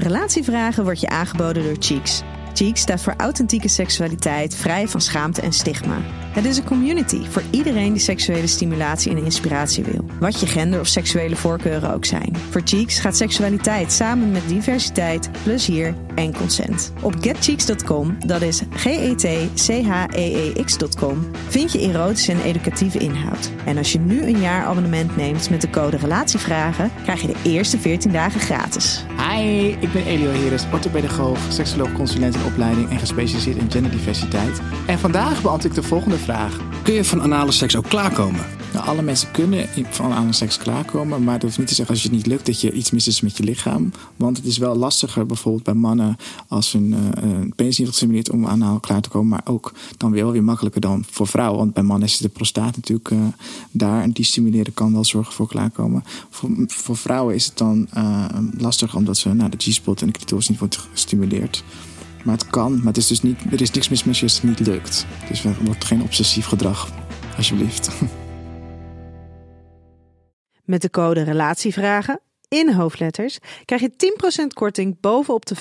Relatievragen wordt je aangeboden door Cheeks. Cheeks staat voor authentieke seksualiteit, vrij van schaamte en stigma. Het is een community voor iedereen die seksuele stimulatie en inspiratie wil. Wat je gender of seksuele voorkeuren ook zijn. Voor Cheeks gaat seksualiteit samen met diversiteit, plezier en consent. Op getcheeks.com, dat is G-E-T-C-H-E-E-X.com, vind je erotische en educatieve inhoud. En als je nu een jaar abonnement neemt met de code Relatievragen, krijg je de eerste 14 dagen gratis. Hi, ik ben Elio Heres, orthopedagoog, seksoloog, consulent in opleiding en gespecialiseerd in genderdiversiteit. En vandaag beantwoord ik de volgende vraag. Kun je van anale seks ook klaarkomen? Nou, alle mensen kunnen van anale seks klaarkomen, maar dat hoeft niet te zeggen als je het niet lukt dat je iets mis is met je lichaam. Want het is wel lastiger bijvoorbeeld bij mannen als hun uh, penis niet gestimuleerd om anaal klaar te komen, maar ook dan weer, wel weer makkelijker dan voor vrouwen. Want bij mannen is de prostaat natuurlijk uh, daar en die stimuleren kan wel zorgen voor klaarkomen. Voor, voor vrouwen is het dan uh, lastiger omdat ze nou, de G-spot en de clitoris niet wordt gestimuleerd. Maar het kan, maar het is dus niet, er is niks mis met je als het niet lukt. Dus wordt geen obsessief gedrag, alsjeblieft. Met de code Relatievragen in hoofdletters krijg je 10% korting bovenop de 50%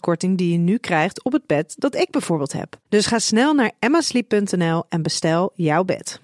korting die je nu krijgt op het bed dat ik bijvoorbeeld heb. Dus ga snel naar emmasleep.nl en bestel jouw bed.